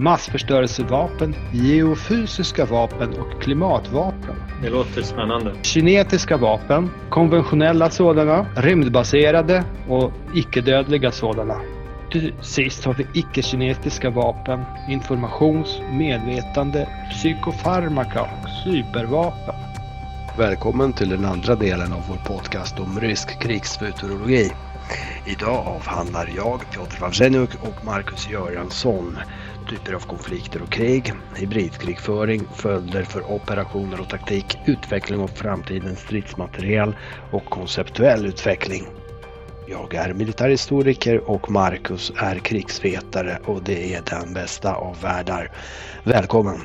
massförstörelsevapen, geofysiska vapen och klimatvapen. Det låter spännande. Kinetiska vapen, konventionella sådana, rymdbaserade och icke-dödliga sådana. Till sist har vi icke-kinetiska vapen, informations-, medvetande, psykofarmaka och cybervapen. Välkommen till den andra delen av vår podcast om rysk krigsfuturologi. Idag avhandlar jag, Piotr Wawrzeniuk och Marcus Göransson typer av konflikter och krig, hybridkrigföring, följder för operationer och taktik, utveckling av framtidens stridsmateriel och konceptuell utveckling. Jag är militärhistoriker och Marcus är krigsvetare och det är den bästa av världar. Välkommen!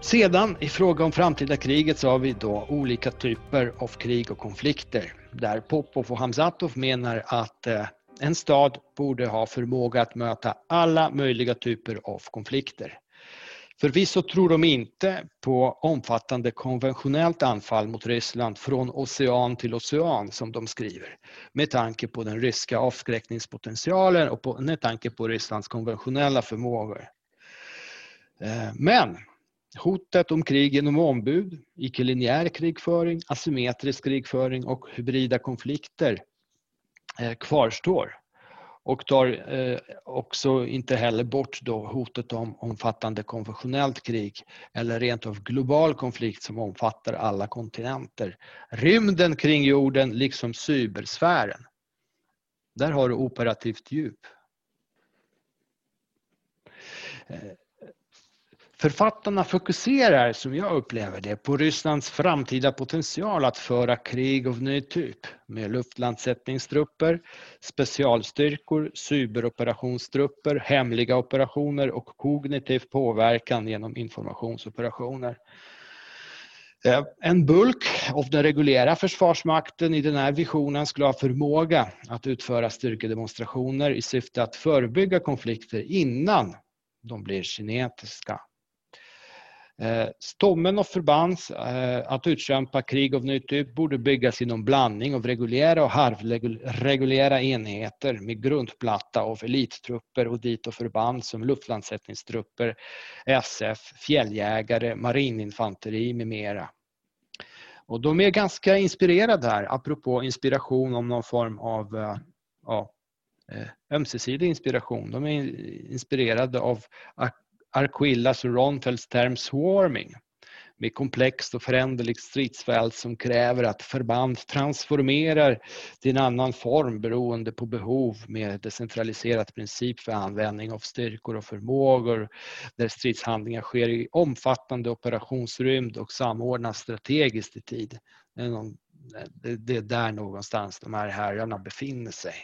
Sedan i fråga om framtida kriget så har vi då olika typer av krig och konflikter där Popov och Hamzatov menar att eh, en stad borde ha förmåga att möta alla möjliga typer av konflikter. Förvisso tror de inte på omfattande konventionellt anfall mot Ryssland från ocean till ocean som de skriver med tanke på den ryska avskräckningspotentialen och med tanke på Rysslands konventionella förmågor. Eh, men hotet om krig genom ombud, icke-linjär krigföring, asymmetrisk krigföring och hybrida konflikter Eh, kvarstår och tar eh, också inte heller bort då hotet om omfattande konventionellt krig eller rent av global konflikt som omfattar alla kontinenter. Rymden kring jorden liksom cybersfären. Där har du operativt djup. Eh, Författarna fokuserar, som jag upplever det, på Rysslands framtida potential att föra krig av ny typ med luftlandsättningstrupper, specialstyrkor, cyberoperationstrupper, hemliga operationer och kognitiv påverkan genom informationsoperationer. Eh, en bulk av den reguljära försvarsmakten i den här visionen skulle ha förmåga att utföra styrkedemonstrationer i syfte att förebygga konflikter innan de blir kinetiska. Eh, stommen av förband eh, att utkämpa krig av ny typ borde byggas inom blandning av reguljära och halvreguljära enheter med grundplatta av elittrupper och dito förband som luftlandsättningstrupper, SF, fjälljägare, marininfanteri med mera. Och de är ganska inspirerade här, apropå inspiration om någon form av eh, ja, ömsesidig inspiration. De är inspirerade av Arquillas och Ronfelds term swarming med komplext och föränderligt stridsfält som kräver att förband transformerar till en annan form beroende på behov med decentraliserat princip för användning av styrkor och förmågor där stridshandlingar sker i omfattande operationsrymd och samordnas strategiskt i tid. Det är där någonstans de här herrarna befinner sig.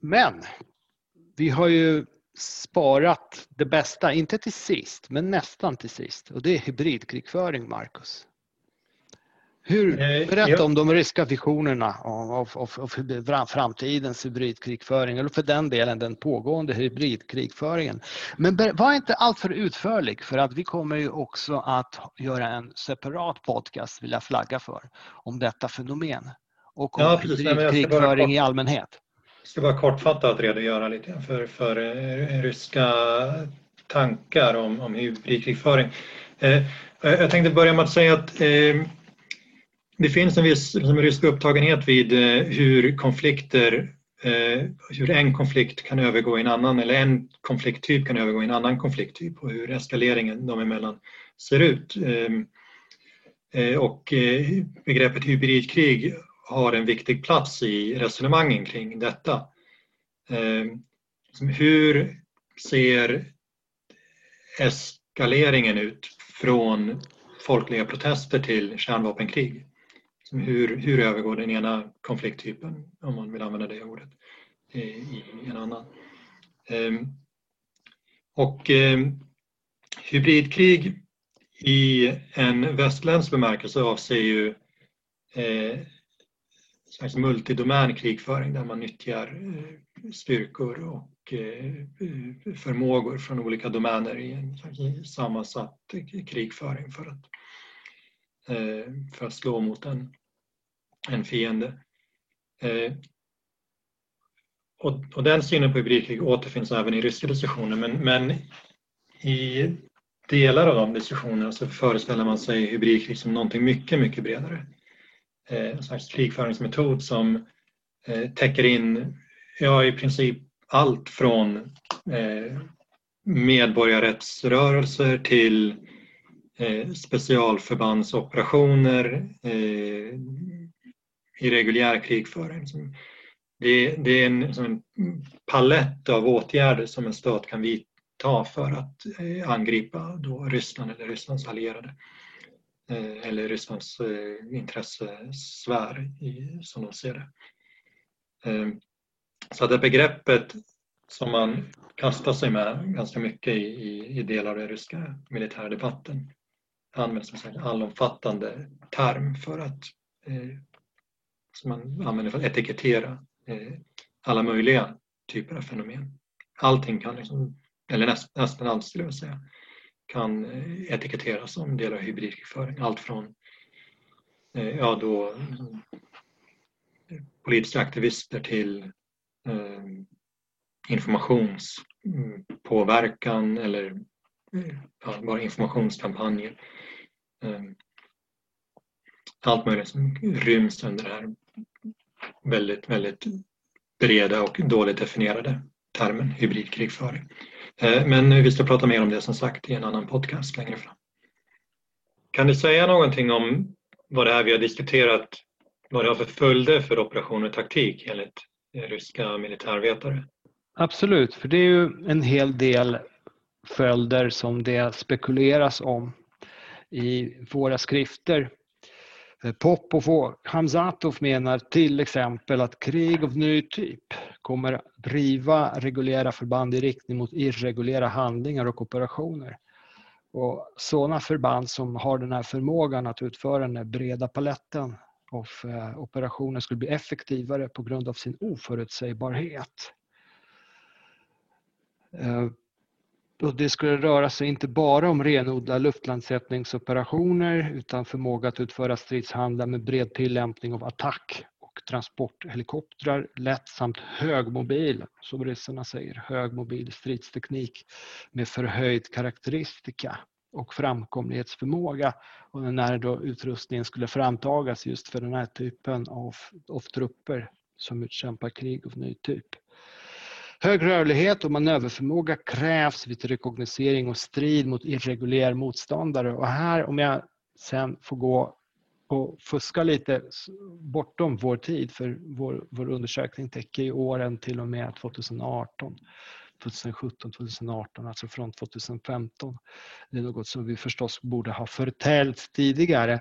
Men vi har ju sparat det bästa, inte till sist, men nästan till sist. Och det är hybridkrigföring, Marcus. Hur, eh, berätta om de ryska visionerna av, av, av, framtidens hybridkrigföring, eller för den delen den pågående hybridkrigföringen. Men var inte alltför utförlig, för att vi kommer ju också att göra en separat podcast, vill jag flagga för, om detta fenomen. Och om ja, hybridkrigföring i allmänhet. Jag ska bara kortfattat redogöra lite för, för eh, ryska tankar om, om hybridkrigföring. Eh, jag tänkte börja med att säga att eh, det finns en viss liksom, rysk upptagenhet vid eh, hur konflikter eh, hur en konflikt kan övergå i en annan eller en konflikttyp kan övergå i en annan konflikttyp och hur eskaleringen dem emellan ser ut. Eh, och begreppet hybridkrig har en viktig plats i resonemangen kring detta. Ehm, hur ser eskaleringen ut från folkliga protester till kärnvapenkrig? Hur, hur övergår den ena konflikttypen, om man vill använda det ordet, i en annan? Ehm, och ehm, hybridkrig i en västländsk bemärkelse avser ju eh, slags multidomän krigföring där man nyttjar eh, styrkor och eh, eh, förmågor från olika domäner i en sammansatt krigföring för att, för att slå mot en, en fiende. och, och den synen på hybridkrig återfinns även i ryska diskussioner men, men i delar av de diskussionerna så föreställer man sig hybridkrig som någonting mycket, mycket bredare. Eh, en slags krigföringsmetod som eh, täcker in ja, i princip allt från eh, medborgarrättsrörelser till specialförbandsoperationer, i irreguljär krigföring. Det, är en, en palett av åtgärder som en stat kan vidta för att angripa då Ryssland eller Rysslands allierade Eh, eller Rysslands eh, intressesfär som de ser det. Ehm, så det begreppet som man kastar sig med ganska mycket i, i, delar av den ryska militärdebatten används som en allomfattande term för att eh, som man använder för att etikettera alla möjliga typer av fenomen. Allting kan, liksom, eller nästan allt skulle jag säga, kan etiketteras som del av hybridkrigföring. Allt från eh, ja, då, politiska aktivister till eh, informationspåverkan eller ja, bara informationskampanjer. Eh, allt möjligt som ryms under det här väldigt, väldigt breda och dåligt definierade termen hybridkrigföring. Eh, men vi ska prata mer om det som sagt i en annan podcast längre fram. Kan du säga någonting om vad det här vi har diskuterat, vad det har för följder för operationer och taktik enligt eh, ryska militärvetare? Absolut, för det är ju en hel del följder som det spekuleras om i våra skrifter. Eh, Popov och Hamzatov menar till exempel att krig av ny typ kommer driva reguljära förband i riktning mot irreguljära handlingar och operationer. Och sådana förband som har den här förmågan att utföra den här breda paletten av eh, operationer skulle bli effektivare på grund av sin oförutsägbarhet. Eh, då det skulle röra sig inte bara om renodlade luftlandsättningsoperationer utan förmåga att utföra stridshandlar med bred tillämpning av attack och transporthelikoptrar, lätt samt högmobil, som ryssarna säger, högmobil stridsteknik med förhöjd karaktäristika och framkomlighetsförmåga. Och när då utrustningen skulle framtagas just för den här typen av, av trupper som utkämpar krig av ny typ. Hög rörlighet och manöverförmåga krävs vid rekognosering och strid mot irreguljär motståndare. Och här, om jag sen får gå och fuska lite bortom vår tid, för vår, vår undersökning täcker ju åren till och med 2018. 2017, 2018, alltså från 2015. Det är något som vi förstås borde ha förtäljt tidigare.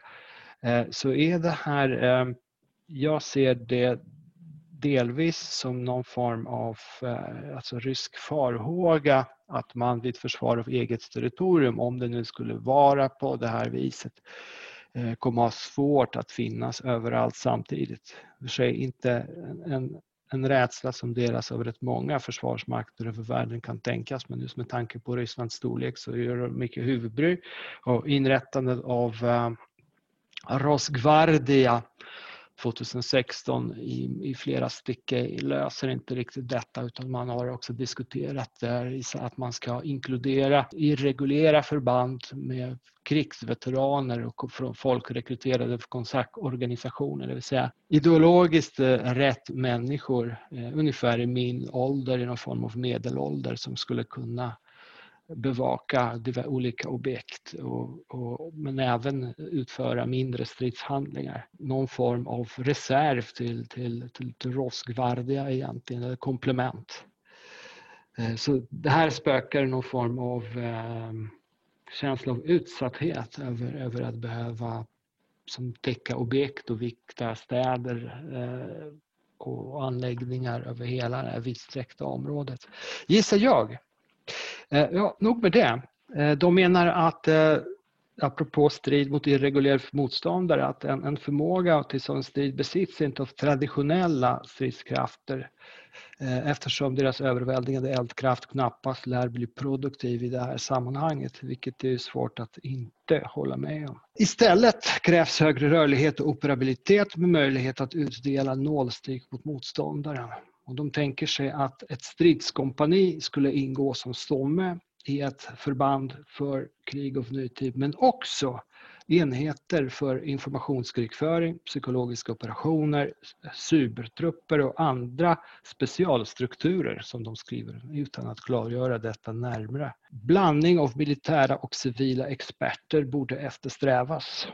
Eh, så är det här, eh, jag ser det delvis som någon form av eh, alltså rysk farhåga att man vid försvar av eget territorium, om det nu skulle vara på det här viset, eh, kommer ha svårt att finnas överallt samtidigt. Det sig inte en, en rädsla som delas av rätt många försvarsmakter över världen kan tänkas, men just med tanke på Rysslands storlek så gör det mycket huvudbry. Och inrättandet av eh, Rosgvardia 2016 i, i flera stycken. Löser inte riktigt detta utan man har också diskuterat där att man ska inkludera irreguljära förband med krigsveteraner och från folkrekryterade kontaktorganisationer, det vill säga ideologiskt eh, rätt människor, eh, ungefär i min ålder, i någon form av medelålder som skulle kunna bevaka olika objekt och, och, men även utföra mindre stridshandlingar. Någon form av reserv till, till, till, till Rosgvardia egentligen, eller komplement. Eh, så det här spökar någon form av eh, känsla av utsatthet över, över att behöva som täcka objekt och vikta städer eh, och anläggningar över hela det här vidsträckta området. Gissar jag. Eh, ja, nog med det. Eh, de menar att, eh, apropå strid mot irreguljär motståndare, att en, en förmåga till sån strid besitts inte av traditionella stridskrafter eh, eftersom deras överväldigande eldkraft knappast lär bli produktiv i det här sammanhanget, vilket är svårt att inte hålla med om. Istället krävs högre rörlighet och operabilitet med möjlighet att utdela nålstick mot motståndaren. Och de tänker sig att ett stridskompani skulle ingå som stomme i ett förband för krig av ny typ, men också enheter för informationskrigföring, psykologiska operationer, cybertrupper och andra specialstrukturer som de skriver utan att klargöra detta närmare. Blandning av militära och civila experter borde eftersträvas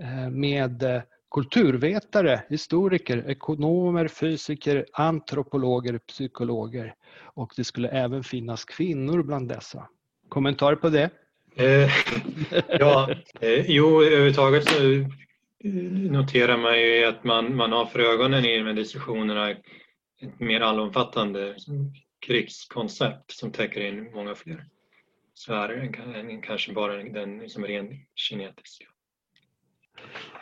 eh, med eh, kulturvetare, historiker, ekonomer, fysiker, antropologer, psykologer och det skulle även finnas kvinnor bland dessa. Kommentar på det? Eh, ja, eh, jo, överhuvudtaget så eh, noterar man ju att man, man har för ögonen i de här diskussionerna ett mer allomfattande krigskoncept som täcker in många fler sfärer än, än kanske bara den liksom rent kinetiska.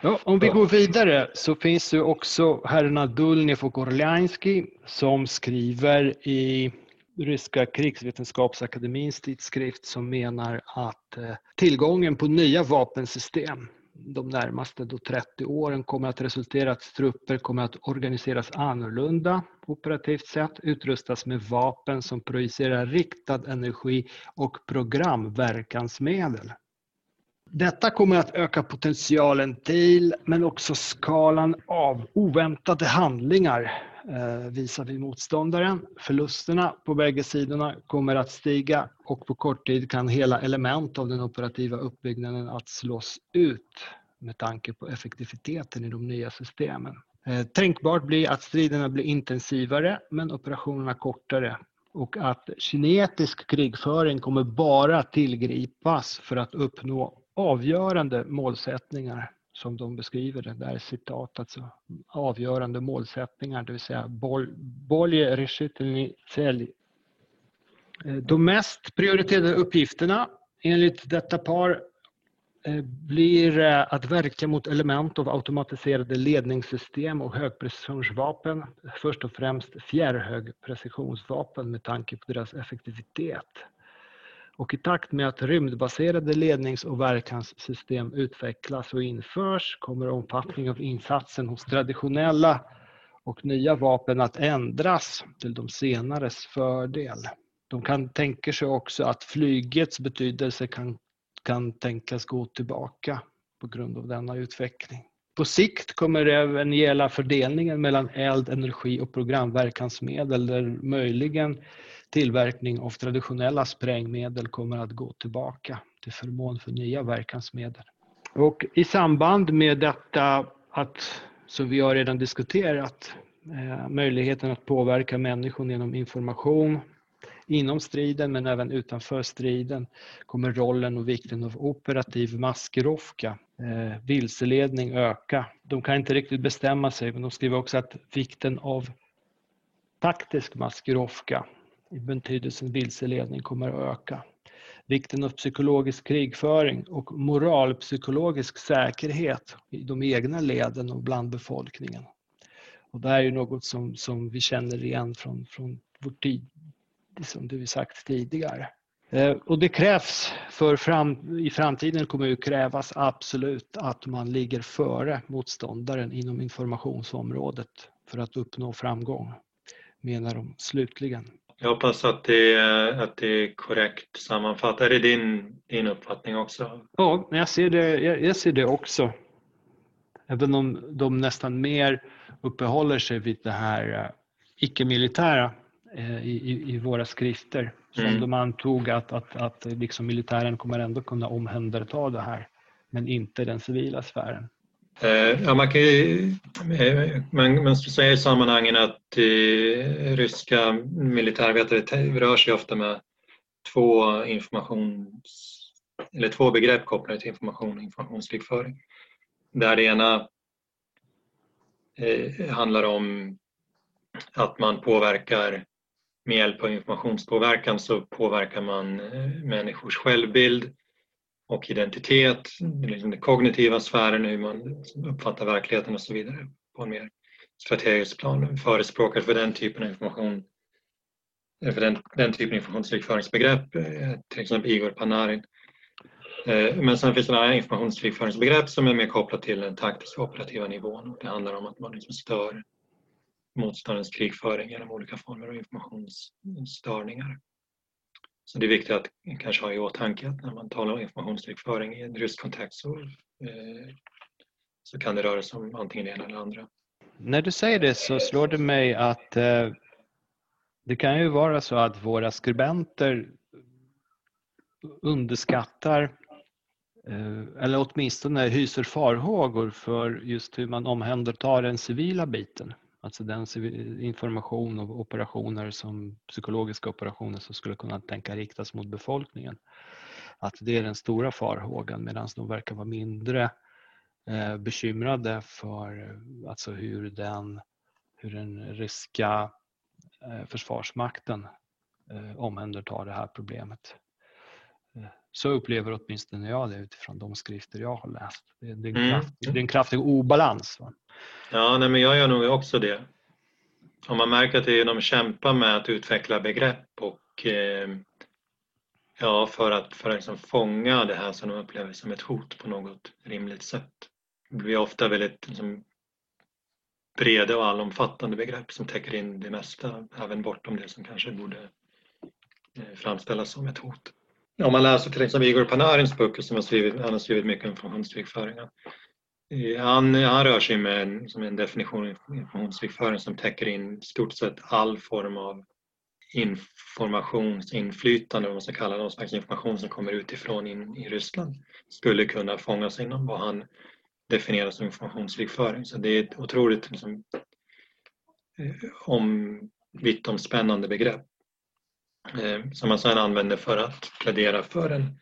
Ja, om vi går vidare så finns det också herrarna Dulnev och Orliansky som skriver i ryska krigsvetenskapsakademins tidskrift som menar att eh, tillgången på nya vapensystem de närmaste då 30 åren kommer att resultera i att trupper kommer att organiseras annorlunda operativt sett, utrustas med vapen som projicerar riktad energi och programverkansmedel. Detta kommer att öka potentialen till men också skalan av oväntade handlingar eh, visar vi motståndaren. Förlusterna på bägge sidorna kommer att stiga och på kort tid kan hela element av den operativa uppbyggnaden att slås ut med tanke på effektiviteten i de nya systemen. Eh, tänkbart blir att striderna blir intensivare men operationerna kortare och att kinetisk krigföring kommer bara tillgripas för att uppnå avgörande målsättningar som de beskriver det, där citat, alltså avgörande målsättningar, det vill säga Bolje решительный цель. Eh, de mest prioriterade uppgifterna enligt detta par eh, blir eh, att verka mot element av automatiserade ledningssystem och högprecisionsvapen. Först och främst fjärrhögprecisionsvapen med tanke på deras effektivitet och i takt med att rymdbaserade lednings och verkanssystem utvecklas och införs kommer omfattningen av insatsen hos traditionella och nya vapen att ändras till de senares fördel. De kan tänka sig också att flygets betydelse kan, kan tänkas gå tillbaka på grund av denna utveckling. På sikt kommer det även gälla fördelningen mellan eld, energi och programverkansmedel där möjligen tillverkning av traditionella sprängmedel kommer att gå tillbaka till förmån för nya verkansmedel. Och i samband med detta att, som vi har redan diskuterat, eh, möjligheten att påverka människor genom information inom striden men även utanför striden kommer rollen och vikten av operativ maskerovka, eh, vilseledning öka. De kan inte riktigt bestämma sig men de skriver också att vikten av taktisk maskerofka i betydelsen vilseledning kommer att öka. Vikten av psykologisk krigföring och moralpsykologisk säkerhet i de egna leden och bland befolkningen. Och det här är ju något som, som vi känner igen från, från vår tid, liksom som du sagt tidigare. Eh, och det krävs, för fram, i framtiden kommer det krävas absolut att man ligger före motståndaren inom informationsområdet för att uppnå framgång, menar de slutligen. Jag hoppas att det, att det är korrekt sammanfattat. Är det din, din uppfattning också? Ja, jag ser, det, jag, jag ser det också. Även om de nästan mer uppehåller sig vid det här uh, icke-militära i, i, våra skrifter. Som mm. de antog att, att, att liksom militären kommer ändå kunna omhänderta det här, men inte den civila sfären. Eh, ja, man, kan ju, eh, man måste säga i sammanhangen att eh, ryska militärvetare rör sig ofta med två informations eller två begrepp kopplade till information och informationskrigföring. Där det ena eh, handlar om att man påverkar med hjälp av informationspåverkan så påverkar man eh, människors självbild och identitet, liksom den kognitiva sfären, hur man uppfattar verkligheten och så vidare på en mer strategisk plan. Förespråkar för den typen av information för den, den typen av informationskrigföringsbegrepp, eh, till exempel Igor Panarin. Eh, men sen finns det andra informationskrigföringsbegrepp som är mer kopplat till den taktiska operativa nivån. Det handlar om att man liksom stör motståndarens krigföring genom olika former av informationsstörningar. Så det är viktigt att kanske ha i åtanke att när man talar om informationskrigföring i en rysk kontext så, eh, så kan det röra sig om antingen det ena eller andra. När du säger det så slår det mig att eh, det kan ju vara så att våra skribenter underskattar eh, eller åtminstone hyser farhågor för just hur man omhändertar den civila biten. Alltså den information och operationer som psykologiska operationer som skulle kunna tänka riktas mot befolkningen. Att det är den stora farhågan medan de verkar vara mindre eh, bekymrade för eh, alltså hur den, hur den ryska eh, försvarsmakten eh, omhändertar det här problemet. Eh, så upplever åtminstone jag det utifrån de skrifter jag har läst. Det är en, mm. kraft, det är en kraftig obalans. Va? Ja, nej, men jag gör nog också det. Om man märker att de kämpar med att utveckla begrepp och eh, ja, för att, för att liksom fånga det här som de upplever som ett hot på något rimligt sätt. Det blir ofta väldigt liksom, breda och allomfattande begrepp som täcker in det mesta, även bortom det som kanske borde eh, framställas som ett hot. Om man läser till exempel Igor Panarins böcker som har skrivit, han har skrivit mycket om informationskrigföringen. Eh, han, han rör sig med en, som en definition av informationskrigföring som täcker in stort sett all form av informationsinflytande, vad man ska kalla det, någon slags information som kommer utifrån in i Ryssland skulle kunna fångas inom vad han definierar som informationskrigföring. Så det är ett otroligt liksom, eh, om, vittomspännande begrepp som man sedan använder för att plädera för en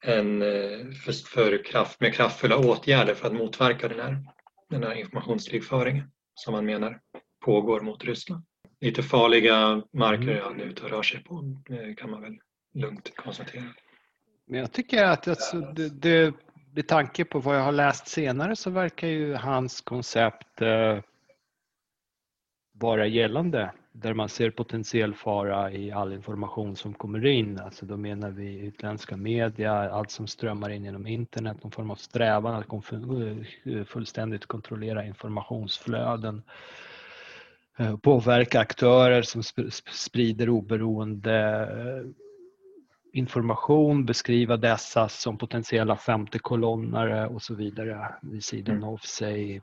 en, eh, för, för kraft, med kraftfulla åtgärder för att motverka den här, den här informationskrigföringen som man menar pågår mot Ryssland. Lite farliga marker han är ute och rör sig på kan man väl lugnt konstatera. Men jag tycker att alltså, det, det, med tanke på vad jag har läst senare så verkar ju hans koncept eh, vara gällande där man ser potentiell fara i all information som kommer in. Alltså då menar vi utländska media, allt som strömmar in genom internet, någon form av strävan att fullständigt kontrollera informationsflöden. Eh, påverka aktörer som sprider oberoende eh, information, beskriva dessa som potentiella femte kolonnare och så vidare vid sidan mm. av sig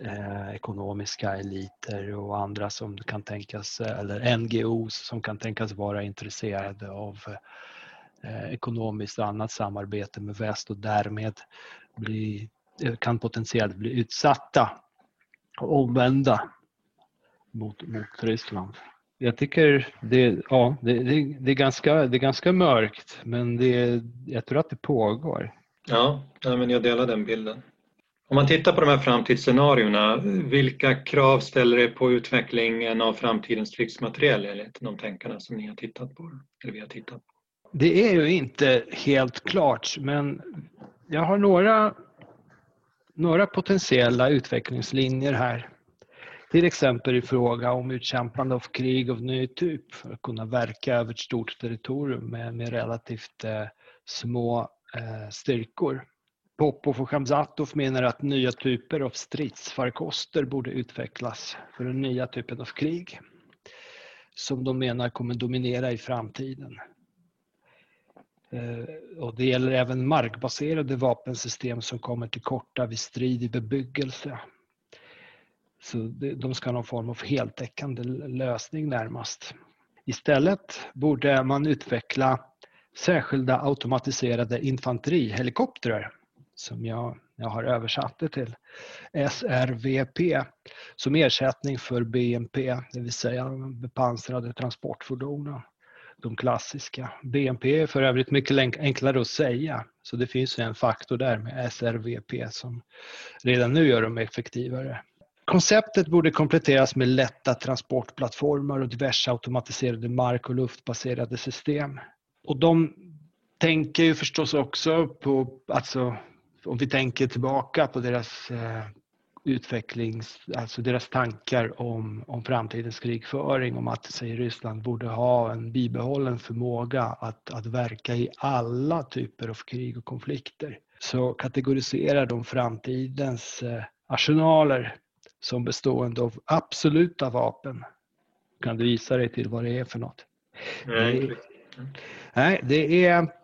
eh, ekonomiska eliter och andra som kan tänkas, eh, eller NGOs som kan tänkas vara intresserade av eh, ekonomiskt och annat samarbete med väst och därmed bli, eh, kan potentiellt bli utsatta och omvända mot, mot Ryssland. Jag tycker det, ja, det, det, det, är ganska, det är ganska mörkt men det, jag tror att det pågår. Ja, men jag delar den bilden. Om man tittar på de här framtidsscenarierna, vilka krav ställer det på utvecklingen av framtidens krigsmateriel enligt de tänkarna som ni har tittat på? Eller vi har tittat på? Det är ju inte helt klart, men jag har några, några potentiella utvecklingslinjer här. Till exempel i fråga om utkämpande av krig av ny typ för att kunna verka över ett stort territorium med, med relativt eh, små eh, styrkor. Popov och Khamzatov menar att nya typer av stridsfarkoster borde utvecklas för den nya typen av krig som de menar kommer dominera i framtiden. Eh, och det gäller även markbaserade vapensystem som kommer till korta vid strid i bebyggelse. Så de ska ha någon form av heltäckande lösning närmast. Istället borde man utveckla särskilda automatiserade infanterihelikoptrar som jag, jag har översatt det till, SRVP, som ersättning för BNP, det vill säga de bepansrade transportfordonen, De klassiska. BNP är för övrigt mycket enklare att säga, så det finns en faktor där med SRVP som redan nu gör dem effektivare. Konceptet borde kompletteras med lätta transportplattformar och diverse automatiserade mark och luftbaserade system. Och de tänker ju förstås också på alltså, om vi tänker tillbaka på deras eh, utvecklings, alltså deras tankar om, om framtidens krigföring, om att säger Ryssland borde ha en bibehållen förmåga att, att verka i alla typer av krig och konflikter, så kategoriserar de framtidens eh, arsenaler som bestående av absoluta vapen. Kan du gissa dig till vad det är för något? Nej, Nej, det är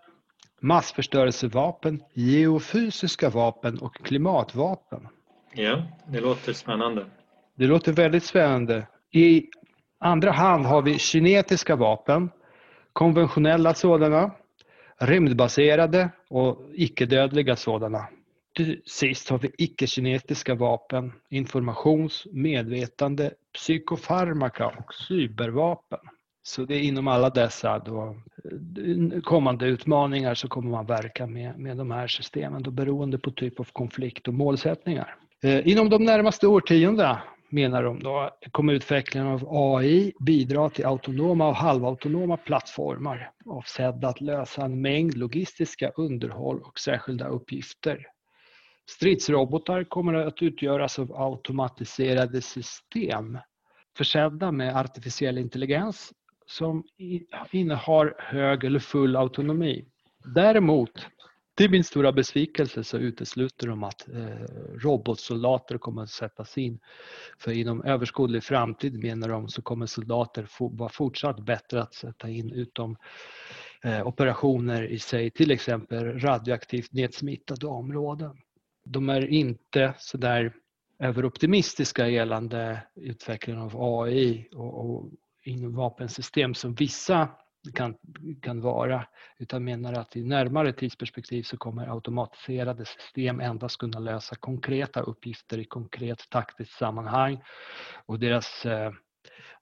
massförstörelsevapen, geofysiska vapen och klimatvapen. ja, det låter spännande. Det låter väldigt spännande. I andra hand har vi kinetiska vapen, konventionella sådana, rymdbaserade och icke-dödliga sådana. Till sist har vi icke-kinetiska vapen, informations-, medvetande, psykofarmaka och cybervapen. Så det är inom alla dessa då, kommande utmaningar så kommer man verka med, med de här systemen då beroende på typ av konflikt och målsättningar. Eh, inom de närmaste årtiondena menar de då, kommer utvecklingen av AI bidra till autonoma och halvautonoma plattformar avsedda att lösa en mängd logistiska underhåll och särskilda uppgifter. Stridsrobotar kommer att utgöras av automatiserade system försedda med artificiell intelligens som innehar hög eller full autonomi. Däremot, till min stora besvikelse så utesluter de att eh, robotsoldater kommer att sättas in. För inom överskådlig framtid menar de så kommer soldater vara fortsatt bättre att sätta in utom eh, operationer i sig, till exempel radioaktivt nedsmittade områden. De är inte sådär överoptimistiska gällande utvecklingen av AI och, och inom vapensystem som vissa kan, kan vara utan menar att i närmare tidsperspektiv så kommer automatiserade system endast kunna lösa konkreta uppgifter i konkret taktiskt sammanhang. Och deras, eh,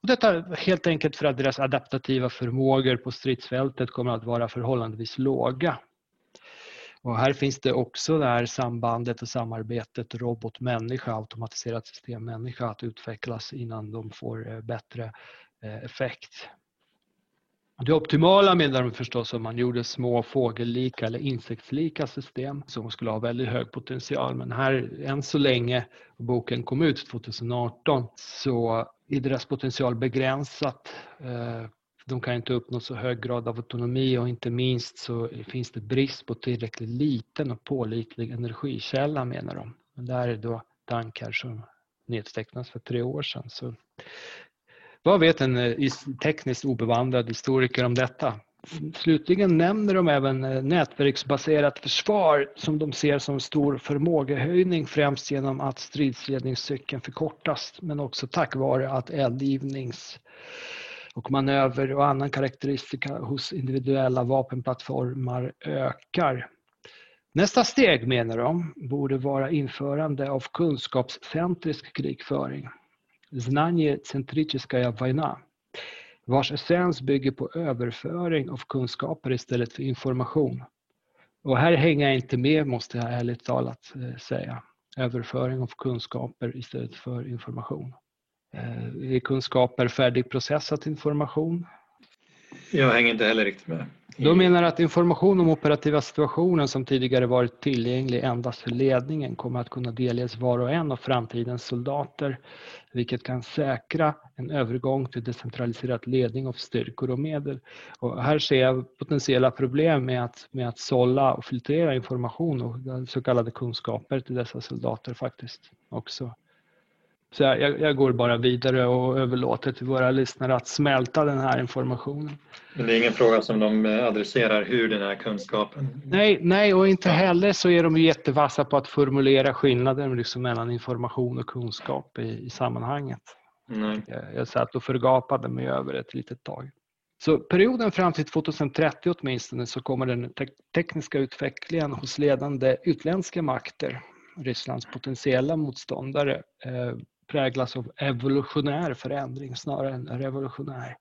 och detta helt enkelt för att deras adaptativa förmågor på stridsfältet kommer att vara förhållandevis låga. Och här finns det också det här sambandet och samarbetet robot-människa, automatiserat system-människa att utvecklas innan de får eh, bättre Eh, effekt. Det optimala menar de förstås om man gjorde små fågellika eller insektslika system som skulle ha väldigt hög potential. Men här än så länge, boken kom ut 2018, så är deras potential begränsat. Eh, de kan inte uppnå så hög grad av autonomi och inte minst så finns det brist på tillräckligt liten och pålitlig energikälla menar de. Men det här är då tankar som nedtecknas för tre år sedan. Så vad vet en eh, tekniskt obevandrad historiker om detta? Slutligen nämner de även eh, nätverksbaserat försvar som de ser som stor förmågehöjning främst genom att stridsledningscykeln förkortas men också tack vare att eldgivnings och manöver och annan karaktäristika hos individuella vapenplattformar ökar. Nästa steg menar de borde vara införande av kunskapscentrisk krigföring Znanje-centrическая война, vars essens bygger på överföring av kunskaper istället för information. Och här hänger jag inte med måste jag ärligt talat eh, säga. Överföring av kunskaper istället för information. Eh, är kunskaper färdigprocessat information? Jag hänger inte heller riktigt med. De menar att information om operativa situationen som tidigare varit tillgänglig endast för ledningen kommer att kunna delges var och en av framtidens soldater, vilket kan säkra en övergång till decentraliserad ledning av styrkor och medel. Och här ser jag potentiella problem med att, med att sålla och filtrera information och så kallade kunskaper till dessa soldater faktiskt också. Så jag, jag, går bara vidare och överlåter till våra lyssnare att smälta den här informationen. Men det är ingen fråga som de adresserar hur den här kunskapen... Nej, nej och inte heller så är de jättevassa på att formulera skillnaden liksom mellan information och kunskap i, i sammanhanget. Nej. Jag, jag satt och förgapade mig över ett litet tag. Så perioden fram till 2030 åtminstone så kommer den te tekniska utvecklingen hos ledande utländska makter Rysslands potentiella motståndare eh, präglas av evolutionär förändring snarare än revolutionär.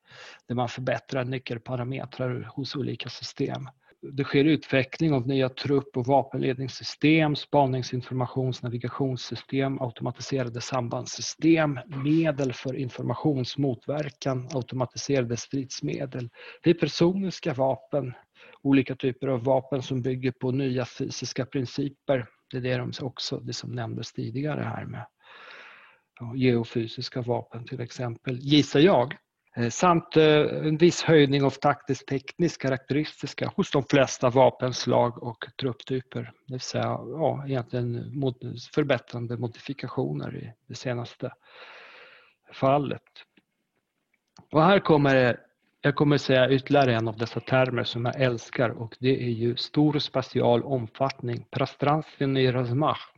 Där man förbättrar nyckelparametrar hos olika system. Det sker utveckling av nya trupp och vapenledningssystem, spaningsinformations navigationssystem, automatiserade sambandssystem, medel för informationsmotverkan, automatiserade stridsmedel, hypersoniska vapen, olika typer av vapen som bygger på nya fysiska principer. Det är det de också, det som nämndes tidigare här med geofysiska vapen till exempel, gissar jag. Eh, samt eh, en viss höjning av taktiskt teknisk karaktäristika hos de flesta vapenslag och trupptyper. Det vill säga ja, egentligen förbättrande modifikationer i det senaste fallet. Och här kommer jag kommer säga ytterligare en av dessa termer som jag älskar och det är ju stor spatial omfattning, prastranstven i razmach.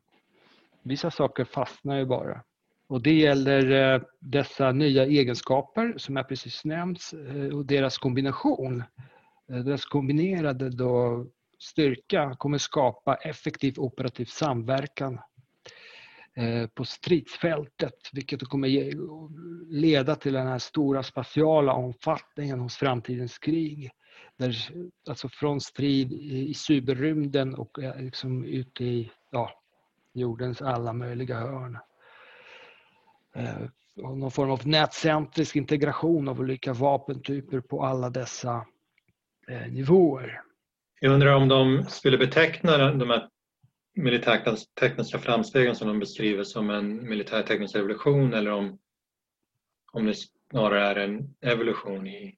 Vissa saker fastnar ju bara. Och det gäller eh, dessa nya egenskaper som jag precis nämnt eh, och deras kombination. Eh, deras kombinerade då styrka kommer skapa effektiv operativ samverkan på stridsfältet vilket kommer leda till den här stora spatiala omfattningen hos framtidens krig. Där, alltså från strid i cyberrymden och liksom ute i ja, jordens alla möjliga hörn. Eh, någon form av nätcentrisk integration av olika vapentyper på alla dessa eh, nivåer. Jag undrar om de skulle beteckna de här militärtekniska framstegen som de beskriver som en militärteknisk revolution eller om, om det snarare är en evolution i,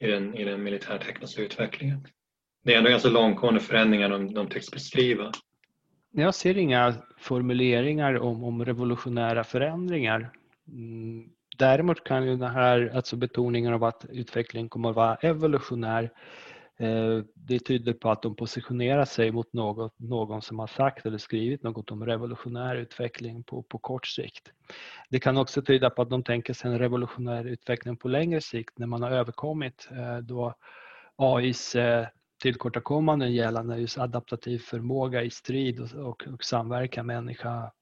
i, den, i den militärtekniska utvecklingen. Det är ändå ganska långtgående förändringar de, de tycks beskriva. Jag ser inga formuleringar om, om revolutionära förändringar. Mm, däremot kan ju den här alltså betoningen av att utvecklingen kommer att vara evolutionär eh, det tyder på att de positionerar sig mot något, någon som har sagt eller skrivit något om revolutionär utveckling på, på kort sikt. Det kan också tyda på att de tänker sig en revolutionär utveckling på längre sikt när man har överkommit eh, då AIs eh, tillkortakommanden gällande just adaptativ förmåga i strid och, och, och samverkan människa,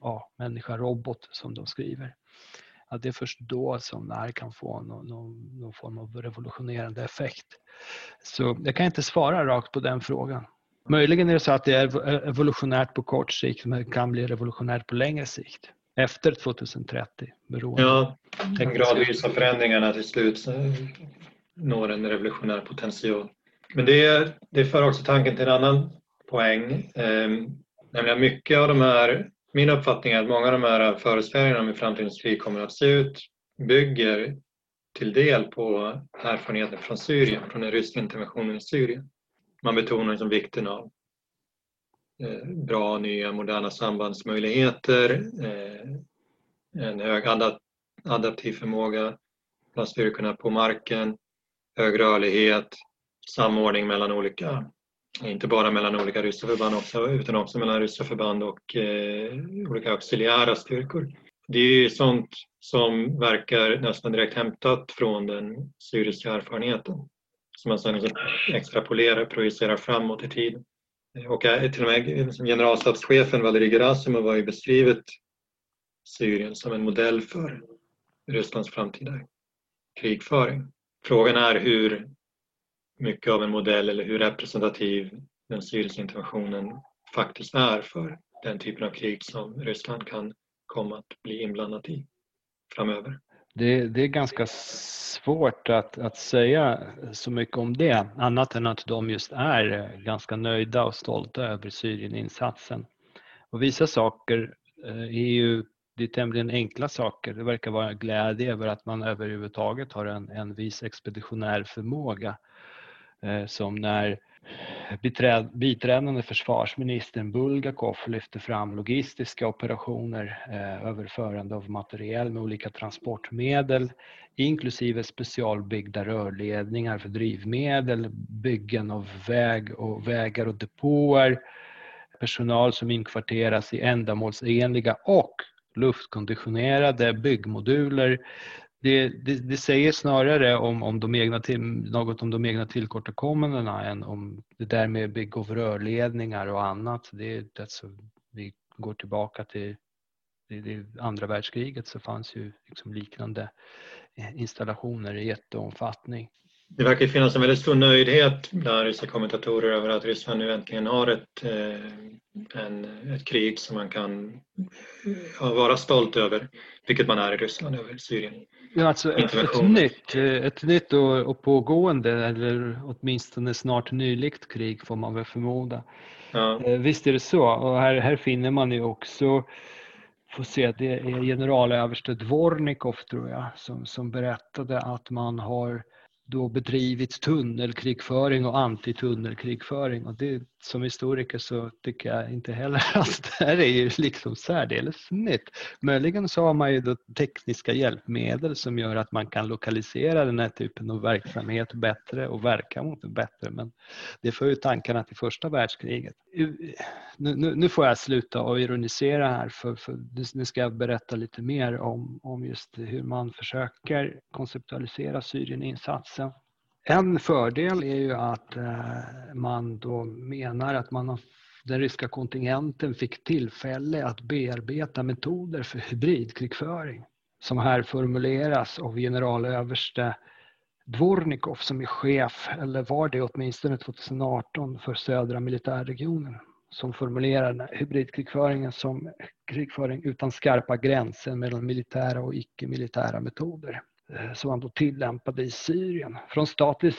ja, människa-robot som de skriver. Att det är först då som det här kan få någon, någon, någon, form av revolutionerande effekt. Så jag kan inte svara rakt på den frågan. Möjligen är det så att det är evolutionärt på kort sikt men kan bli revolutionärt på längre sikt. Efter 2030. Beroende. Ja, de gradvisa förändringarna till slut når en revolutionär potential. Men det, det för också tanken till en annan poäng. Eh, nämligen mycket av de här, min uppfattning är att många av de här föreställningarna om hur framtidens krig kommer att se ut bygger till del på erfarenheter från Syrien, från den ryska interventionen i Syrien. Man betonar liksom vikten av eh, bra nya moderna sambandsmöjligheter, eh, en hög adaptiv förmåga bland styrkorna på marken, hög rörlighet, samordning mellan olika, inte bara mellan olika ryska förband också, utan också mellan ryska förband och eh, olika auxiliära styrkor. Det är sånt som verkar nästan direkt hämtat från den syriska erfarenheten som man sedan liksom extrapolerar, projicerar framåt i tiden. Och eh, till och med generalstabschefen Valerij Gerasimov har ju beskrivit Syrien som en modell för Rysslands framtida krigföring. Frågan är hur mycket av en modell eller hur representativ den syriska interventionen faktiskt är för den typen av krig som Ryssland kan komma att bli inblandat i framöver. Det, det, är ganska svårt att, att säga så mycket om det, annat än att de just är ganska nöjda och stolta över Syrieninsatsen. Och vissa saker eh, är ju det är tämligen enkla saker. Det verkar vara glädje över att man överhuvudtaget har en, en viss expeditionär förmåga Eh, Eh, som när biträdande försvarsministern Bulgakov lyfte fram logistiska operationer, eh, överförande av materiel med olika transportmedel, inklusive specialbyggda rörledningar för drivmedel, byggen av väg och vägar och depåer, personal som inkvarteras i ändamålsenliga och luftkonditionerade byggmoduler det, det, det, säger snarare om, om de egna till, något om de egna tillkortakommandena än om det där med bygg och rörledningar och annat. Det, alltså, vi går tillbaka till det, det andra världskriget så fanns ju liksom liknande installationer i jätteomfattning. Det verkar finnas en väldigt stor nöjdhet bland ryska kommentatorer över att Ryssland nu äntligen har ett, eh, en, ett krig som man kan vara stolt över, vilket man är i Ryssland över Syrien. Ja, alltså ett, nytt, ett nytt och, och, pågående eller åtminstone snart nyligt krig får man väl förmoda. Ja. Eh, visst är det så och här, här finner man ju också får se, det är generalöverste Dvornikov tror jag som, som berättade att man har då bedrivit tunnelkrigföring och antitunnelkrigföring. Och det, som historiker så tycker jag inte heller att det här är ju liksom särdeles nytt. Möjligen så har man ju då tekniska hjälpmedel som gör att man kan lokalisera den här typen av verksamhet bättre och verka mot den bättre. Men det för ju tankarna till första världskriget. Nu, nu, nu får jag sluta och ironisera här för, för nu ska jag berätta lite mer om, om just hur man försöker konceptualisera Syrieninsatsen en fördel är ju att eh, man då menar att man den ryska kontingenten fick tillfälle att bearbeta metoder för hybridkrigföring som här formuleras av generalöverste Dvornikov som är chef, eller var det åtminstone 2018, för södra militärregionen som formulerar hybridkrigföringen som krigföring utan skarpa gränser mellan militära och icke-militära metoder. Eh, som man då tillämpade i Syrien. Från statligt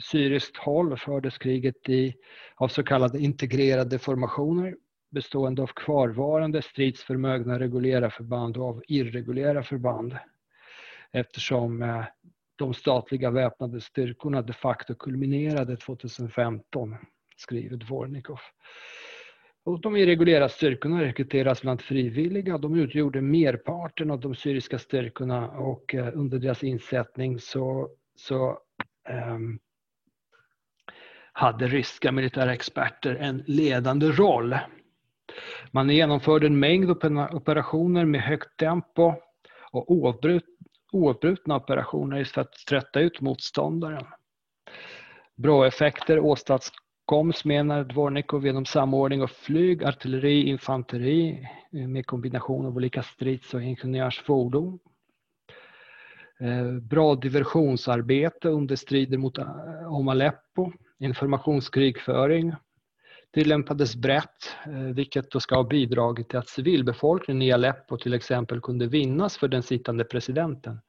syriskt håll fördes kriget i, av så kallade integrerade formationer bestående av kvarvarande stridsförmögna reguljära förband och av irreguljära förband eftersom eh, de statliga väpnade styrkorna de facto kulminerade 2015, skriver Dvornikov. Och de irreguljära styrkorna rekryteras bland frivilliga. De utgjorde merparten av de syriska styrkorna och eh, under deras insättning så, så um, hade ryska militära experter en ledande roll. Man genomförde en mängd operationer med högt tempo och oavbrutna operationer för att trötta ut motståndaren. Bra effekter åstadkoms Koms menar Dvornikov genom samordning av flyg, artilleri, infanteri eh, med kombination av olika strids och ingenjörsfordon. Eh, bra diversionsarbete under strider mot, eh, om Aleppo, informationskrigföring tillämpades brett, vilket då ska ha bidragit till att civilbefolkningen i Aleppo till exempel kunde vinnas för den sittande presidenten.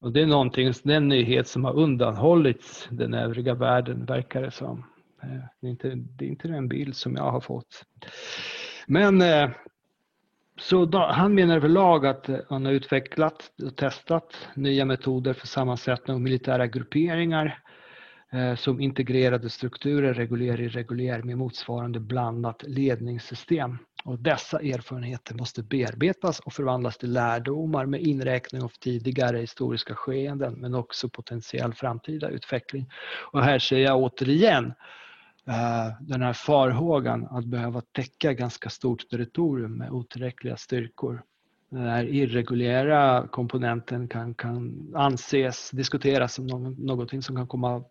Och det är någonting, den nyhet som har undanhållits den övriga världen verkar det som. Eh, det är inte, det är inte den bild som jag har fått. Men eh, så då, han menar överlag att eh, han har utvecklat och testat nya metoder för sammansättning av militära grupperingar som integrerade strukturer, reguljär irreguljär med motsvarande blandat ledningssystem. Och dessa erfarenheter måste bearbetas och förvandlas till lärdomar med inräkning av tidigare historiska skeenden men också potentiell framtida utveckling. Och här ser jag återigen Eh, den här farhågan att behöva täcka ganska stort territorium med otillräckliga styrkor. Den här irreguljära komponenten kan, kan anses, diskuteras som någonting som kan komma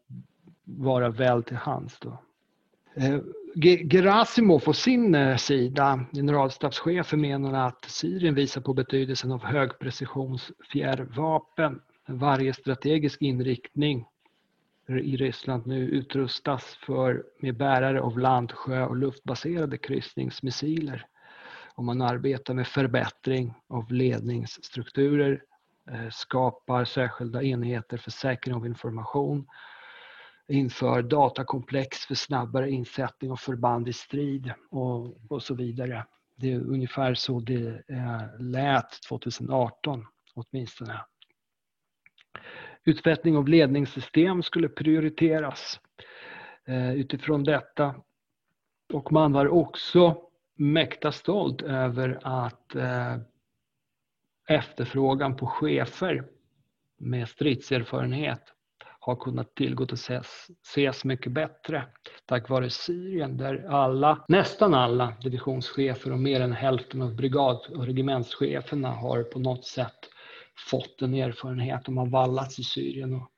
vara väl till hands. Då. Eh, Gerasimov på sin eh, sida, generalstabschefen, menar att Syrien visar på betydelsen av högprecisionsfjärrvapen. Varje strategisk inriktning i Ryssland nu utrustas för, med bärare av land-, sjö och luftbaserade kryssningsmissiler. Och man arbetar med förbättring av ledningsstrukturer, eh, skapar särskilda enheter för säkring av information, inför datakomplex för snabbare insättning av förband i strid och, och så vidare. Det är ungefär så det eh, lät 2018 åtminstone. Utveckling av ledningssystem skulle prioriteras eh, utifrån detta. Och man var också mäkta stolt över att eh, efterfrågan på chefer med stridserfarenhet har kunnat tillgodoses mycket bättre tack vare Syrien där alla, nästan alla divisionschefer och mer än hälften av brigad och regementscheferna har på något sätt fått en erfarenhet. De har vallats i Syrien och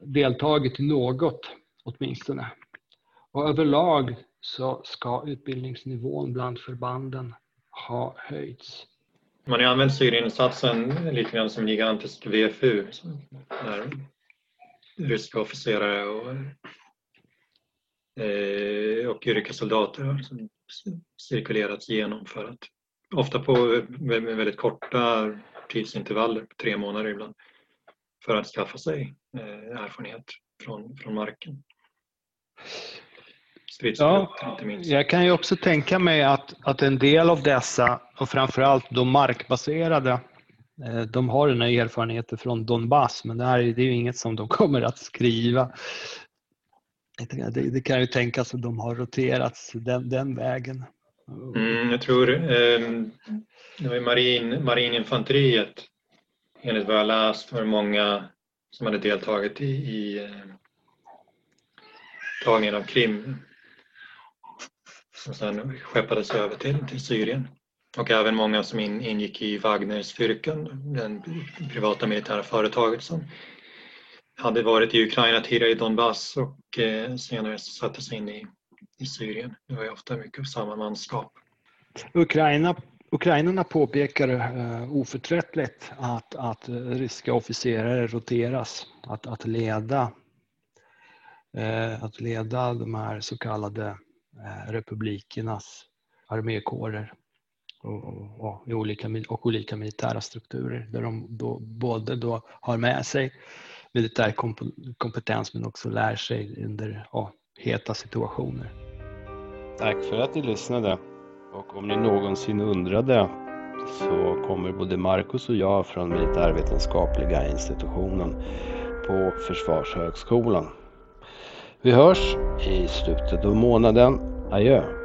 deltagit i något åtminstone. Och överlag så ska utbildningsnivån bland förbanden ha höjts. Man har använt Syrieninsatsen lite grann som gigantisk VFU där ryska officerare och, eh, och yrkessoldater har liksom cirkulerats igenom för att ofta på väldigt korta tidsintervaller på tre månader ibland för att skaffa sig eh, erfarenhet från, från marken. ja. Jag kan ju också tänka mig att, att en del av dessa, och framförallt de markbaserade, eh, de har den här erfarenheten från Donbass, men det här är, det är ju inget som de kommer att skriva. Det, det kan ju tänkas att de har roterats den, den vägen. Mm, jag tror eh, det var marin, marininfanteriet, enligt vad jag läst, var många som hade deltagit i, i eh, tagningen av Krim som sedan skeppades över till, till Syrien. Och även många som in, ingick i Wagnerstyrkan, det privata militära företaget som hade varit i Ukraina tidigare i Donbass och eh, senare satte sig in i, i Syrien. Det var ju ofta mycket samma manskap. Ukraina, ukrainarna påpekar uh, oförtröttligt att, att eh, ryska officerare roteras, att, att, leda, uh, att leda de här så kallade uh, republikernas armékårer och, och, och, olika, och olika militära strukturer där de då, både då har med sig militär kompetens men också lär sig under ja, heta situationer. Tack för att ni lyssnade. Och om ni någonsin undrade så kommer både Marcus och jag från Militärvetenskapliga institutionen på Försvarshögskolan. Vi hörs i slutet av månaden. Adjö!